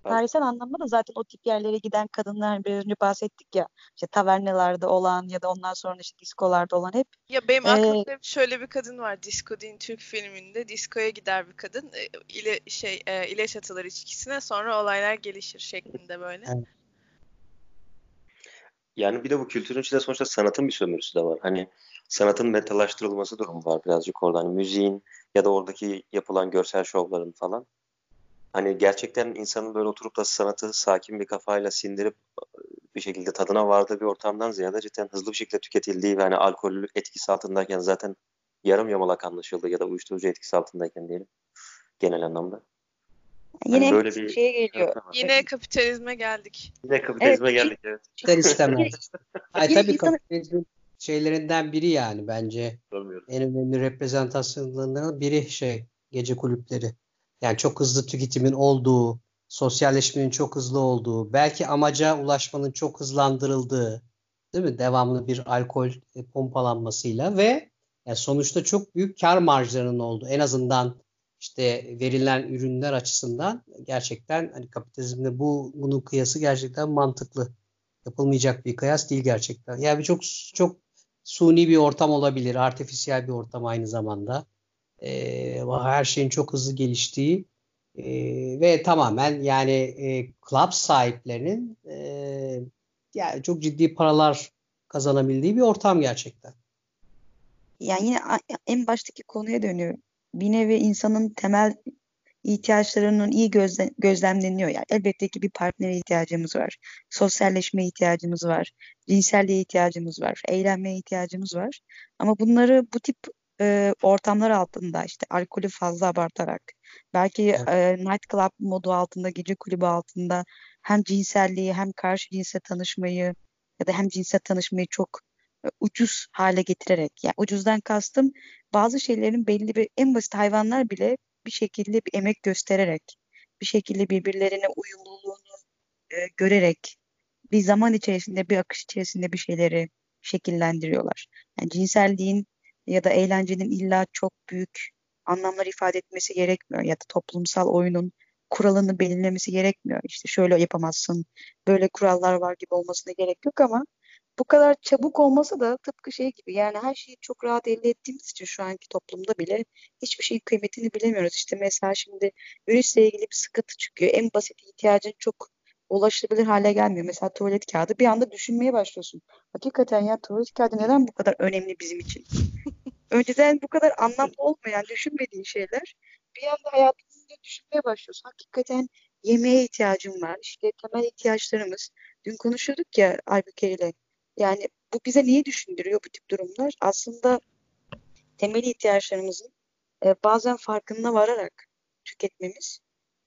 Speaker 2: tarihsel anlamda da zaten o tip yerlere giden kadınlar biraz önce bahsettik ya işte tavernalarda olan ya da ondan sonra işte diskolarda olan hep.
Speaker 3: Ya benim aklımda ee, şöyle bir kadın var Disco Din Türk filminde diskoya gider bir kadın ile şey e, ilaç atılır içkisine sonra olaylar gelişir şeklinde böyle.
Speaker 4: Yani bir de bu kültürün içinde sonuçta sanatın bir sömürüsü de var. Hani sanatın metalaştırılması durumu var birazcık orada. Hani müziğin ya da oradaki yapılan görsel şovların falan. Hani gerçekten insanın böyle oturup da sanatı sakin bir kafayla sindirip bir şekilde tadına vardığı bir ortamdan ziyade cidden hızlı bir şekilde tüketildiği ve hani alkol etkisi altındayken zaten yarım yamalak anlaşıldı ya da uyuşturucu etkisi altındayken diyelim genel anlamda.
Speaker 2: Yine hani böyle bir şeye geliyor.
Speaker 3: Yine kapitalizme geldik.
Speaker 4: Yine kapitalizme evet. geldik evet.
Speaker 1: İster istemez. Ay, tabii kapitalizmin şeylerinden biri yani bence. En önemli reprezentasyonlarından biri şey gece kulüpleri. Yani çok hızlı tüketimin olduğu, sosyalleşmenin çok hızlı olduğu, belki amaca ulaşmanın çok hızlandırıldığı, değil mi? Devamlı bir alkol e, pompalanmasıyla ve yani sonuçta çok büyük kar marjlarının olduğu. En azından işte verilen ürünler açısından gerçekten hani kapitalizmde bu bunun kıyası gerçekten mantıklı. Yapılmayacak bir kıyas değil gerçekten. Yani çok çok suni bir ortam olabilir, artifisiyel bir ortam aynı zamanda. E, her şeyin çok hızlı geliştiği e, ve tamamen yani e, club sahiplerinin e, yani çok ciddi paralar kazanabildiği bir ortam gerçekten.
Speaker 2: Yani yine en baştaki konuya dönüyorum. Bir nevi insanın temel ihtiyaçlarının iyi gözle, gözlemleniyor. Yani elbette ki bir partnere ihtiyacımız var. Sosyalleşme ihtiyacımız var. Cinselliğe ihtiyacımız var. Eğlenmeye ihtiyacımız var. Ama bunları bu tip e, ortamlar altında işte alkolü fazla abartarak belki evet. e, night club modu altında gece kulübü altında hem cinselliği hem karşı cinse tanışmayı ya da hem cinse tanışmayı çok e, ucuz hale getirerek yani ucuzdan kastım bazı şeylerin belli bir en basit hayvanlar bile bir şekilde bir emek göstererek bir şekilde birbirlerine uyumluluğunu e, görerek bir zaman içerisinde bir akış içerisinde bir şeyleri şekillendiriyorlar. Yani cinselliğin ya da eğlencenin illa çok büyük anlamlar ifade etmesi gerekmiyor ya da toplumsal oyunun kuralını belirlemesi gerekmiyor. İşte şöyle yapamazsın, böyle kurallar var gibi olmasına gerek yok ama bu kadar çabuk olması da tıpkı şey gibi yani her şeyi çok rahat elde ettiğimiz için şu anki toplumda bile hiçbir şeyin kıymetini bilemiyoruz. İşte mesela şimdi virüsle ilgili bir sıkıntı çıkıyor. En basit ihtiyacın çok ulaşılabilir hale gelmiyor. Mesela tuvalet kağıdı bir anda düşünmeye başlıyorsun. Hakikaten ya tuvalet kağıdı neden bu kadar önemli bizim için? (laughs) Önceden bu kadar anlamlı olmayan düşünmediğin şeyler bir anda hayatında düşünmeye başlıyorsun. Hakikaten yemeğe ihtiyacım var. İşte temel ihtiyaçlarımız. Dün konuşuyorduk ya Aybüke ile. Yani bu bize niye düşündürüyor bu tip durumlar? Aslında temel ihtiyaçlarımızın e, bazen farkında vararak tüketmemiz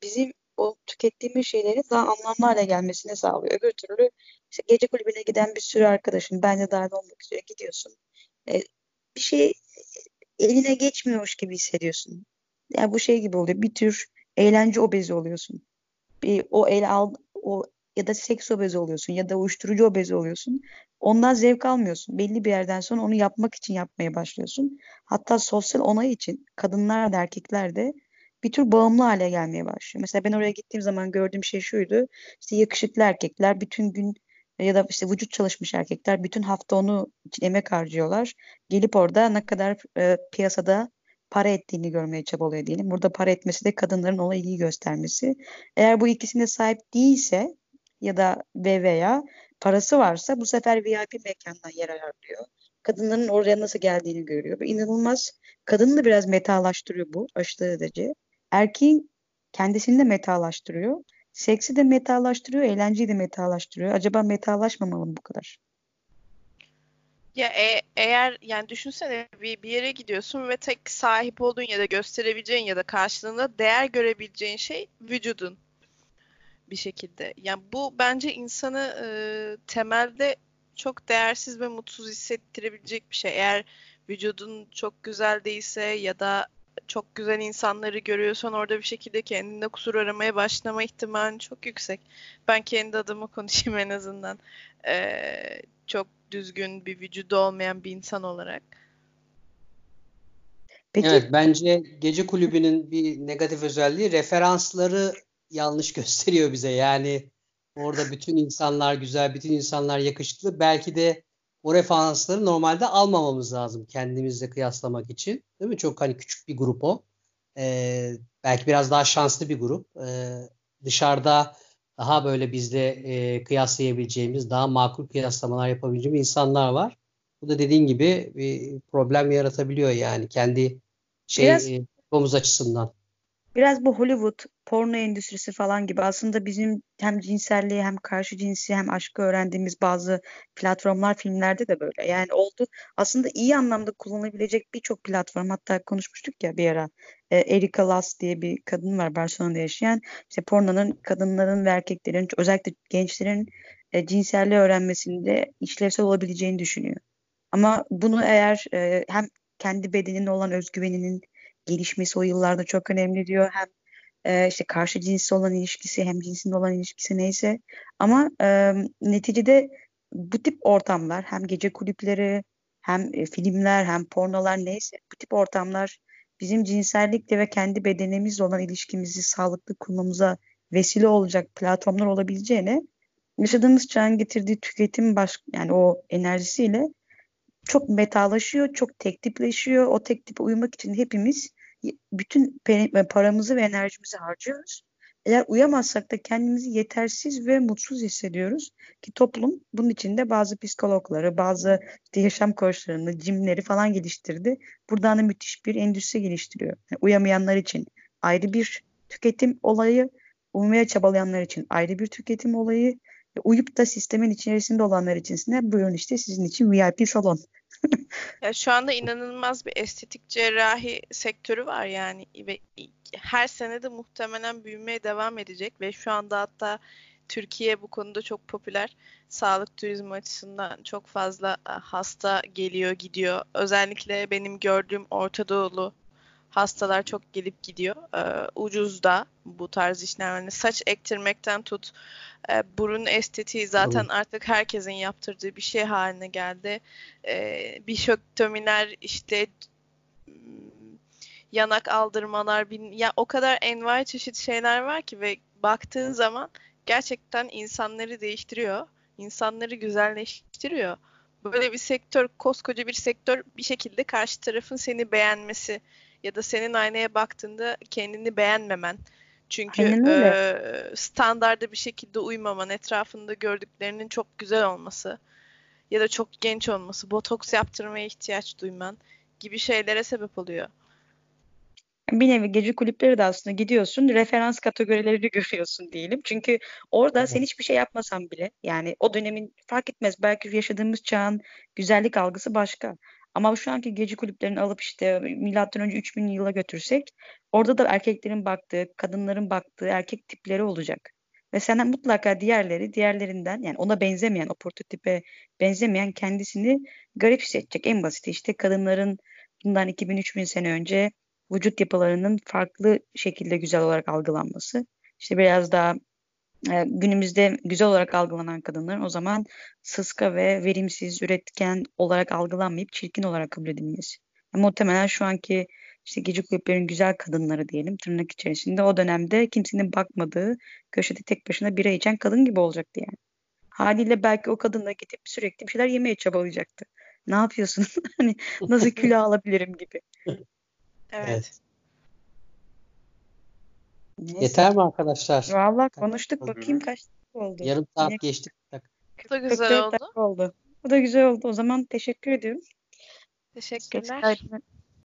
Speaker 2: bizim o tükettiğimiz şeylerin daha anlamlı hale gelmesine sağlıyor. Öbür türlü işte gece kulübüne giden bir sürü arkadaşın ben de dahil olmak üzere gidiyorsun. E, bir şey eline geçmiyormuş gibi hissediyorsun. Yani bu şey gibi oluyor. Bir tür eğlence obezi oluyorsun. Bir o el al o ya da seks obezi oluyorsun ya da uyuşturucu obezi oluyorsun. Ondan zevk almıyorsun. Belli bir yerden sonra onu yapmak için yapmaya başlıyorsun. Hatta sosyal onay için kadınlar da erkekler de bir tür bağımlı hale gelmeye başlıyor. Mesela ben oraya gittiğim zaman gördüğüm şey şuydu. İşte yakışıklı erkekler bütün gün ya da işte vücut çalışmış erkekler bütün hafta onu emek harcıyorlar. Gelip orada ne kadar e, piyasada para ettiğini görmeye çabalıyor diyelim. Burada para etmesi de kadınların ona ilgi göstermesi. Eğer bu ikisine sahip değilse ya da ve veya parası varsa bu sefer VIP mekandan yer ayarlıyor. Kadınların oraya nasıl geldiğini görüyor. Bu inanılmaz. Kadını da biraz metalaştırıyor bu aşırı derece. Erkeğin kendisini de metalaştırıyor. Seksi de metalaştırıyor, eğlenceyi de metalaştırıyor. Acaba metalaşmamalı mı bu kadar?
Speaker 3: Ya e, eğer yani düşünsene bir, bir yere gidiyorsun ve tek sahip olduğun ya da gösterebileceğin ya da karşılığında değer görebileceğin şey vücudun bir şekilde. Yani bu bence insanı e, temelde çok değersiz ve mutsuz hissettirebilecek bir şey. Eğer vücudun çok güzel değilse ya da çok güzel insanları görüyorsan orada bir şekilde kendinde kusur aramaya başlama ihtimalin çok yüksek. Ben kendi adıma (laughs) konuşayım en azından. Ee, çok düzgün bir vücudu olmayan bir insan olarak.
Speaker 1: Peki. Evet bence gece kulübünün bir negatif özelliği referansları yanlış (laughs) gösteriyor bize. Yani orada bütün insanlar güzel, bütün insanlar yakışıklı. Belki de o referansları normalde almamamız lazım kendimizle kıyaslamak için. Değil mi? Çok hani küçük bir grup o. Ee, belki biraz daha şanslı bir grup. Ee, dışarıda daha böyle bizle e, kıyaslayabileceğimiz, daha makul kıyaslamalar yapabileceğimiz insanlar var. Bu da dediğin gibi bir problem yaratabiliyor yani kendi şey Biraz... e, açısından.
Speaker 2: Biraz bu Hollywood, porno endüstrisi falan gibi aslında bizim hem cinselliği hem karşı cinsi hem aşkı öğrendiğimiz bazı platformlar filmlerde de böyle. Yani oldu aslında iyi anlamda kullanılabilecek birçok platform hatta konuşmuştuk ya bir ara. E, Erika Last diye bir kadın var Barcelona'da yaşayan. İşte pornonun kadınların ve erkeklerin özellikle gençlerin e, cinselliği öğrenmesinde işlevsel olabileceğini düşünüyor. Ama bunu eğer e, hem kendi bedenine olan özgüveninin gelişmesi o yıllarda çok önemli diyor. Hem e, işte karşı cinsle olan ilişkisi hem cinsinde olan ilişkisi neyse. Ama e, neticede bu tip ortamlar hem gece kulüpleri hem e, filmler hem pornolar neyse bu tip ortamlar bizim cinsellikle ve kendi bedenimizle olan ilişkimizi sağlıklı kurmamıza vesile olacak platformlar olabileceğine yaşadığımız çağın getirdiği tüketim baş yani o enerjisiyle çok metalaşıyor, çok tek tipleşiyor. O tek tipe uymak için hepimiz bütün paramızı ve enerjimizi harcıyoruz. Eğer uyamazsak da kendimizi yetersiz ve mutsuz hissediyoruz ki toplum bunun için de bazı psikologları, bazı yaşam koçlarını, cimleri falan geliştirdi. Buradan da müthiş bir endüstri geliştiriyor. Yani uyamayanlar için ayrı bir tüketim olayı, uyumaya çabalayanlar için ayrı bir tüketim olayı, uyup da sistemin içerisinde olanlar için de buyurun işte sizin için VIP salon. (laughs)
Speaker 3: ya şu anda inanılmaz bir estetik cerrahi sektörü var yani ve her sene de muhtemelen büyümeye devam edecek ve şu anda hatta Türkiye bu konuda çok popüler. Sağlık turizmi açısından çok fazla e, hasta geliyor gidiyor. Özellikle benim gördüğüm Orta Doğulu hastalar çok gelip gidiyor. Ee, ucuz da bu tarz işler. Yani saç ektirmekten tut e, burun estetiği zaten Tabii. artık herkesin yaptırdığı bir şey haline geldi. E, bişoktomiler işte yanak aldırmalar bin, ya o kadar envai çeşit şeyler var ki ve baktığın zaman gerçekten insanları değiştiriyor. insanları güzelleştiriyor. Böyle bir sektör, koskoca bir sektör bir şekilde karşı tarafın seni beğenmesi ya da senin aynaya baktığında kendini beğenmemen. Çünkü e, standarda bir şekilde uymaman, etrafında gördüklerinin çok güzel olması ya da çok genç olması, botoks yaptırmaya ihtiyaç duyman gibi şeylere sebep oluyor.
Speaker 2: Bir nevi gece kulüpleri de aslında gidiyorsun, referans kategorileri (laughs) görüyorsun diyelim. Çünkü orada evet. sen hiçbir şey yapmasan bile yani o dönemin fark etmez belki yaşadığımız çağın güzellik algısı başka. Ama şu anki gece kulüplerini alıp işte milattan önce 3000 yıla götürsek orada da erkeklerin baktığı, kadınların baktığı erkek tipleri olacak. Ve senden mutlaka diğerleri diğerlerinden yani ona benzemeyen, o prototipe benzemeyen kendisini garip hissedecek. En basit işte kadınların bundan 2000-3000 sene önce vücut yapılarının farklı şekilde güzel olarak algılanması. İşte biraz daha e, günümüzde güzel olarak algılanan kadınların o zaman sıska ve verimsiz, üretken olarak algılanmayıp çirkin olarak kabul edilmesi. Yani muhtemelen şu anki işte gece kulüplerin güzel kadınları diyelim tırnak içerisinde o dönemde kimsenin bakmadığı köşede tek başına bira içen kadın gibi olacaktı yani. Haliyle belki o kadınla gidip sürekli bir şeyler yemeye çabalayacaktı. Ne yapıyorsun? (laughs) hani nasıl kilo alabilirim gibi. (laughs)
Speaker 3: Evet. evet.
Speaker 1: Neyse. Yeter mi arkadaşlar?
Speaker 2: Valla konuştuk. Bakayım kaç dakika oldu.
Speaker 1: Yarım saat Yine... geçtik.
Speaker 3: Bu da güzel oldu.
Speaker 2: oldu. Bu da güzel oldu. O zaman teşekkür ediyorum.
Speaker 3: Teşekkürler.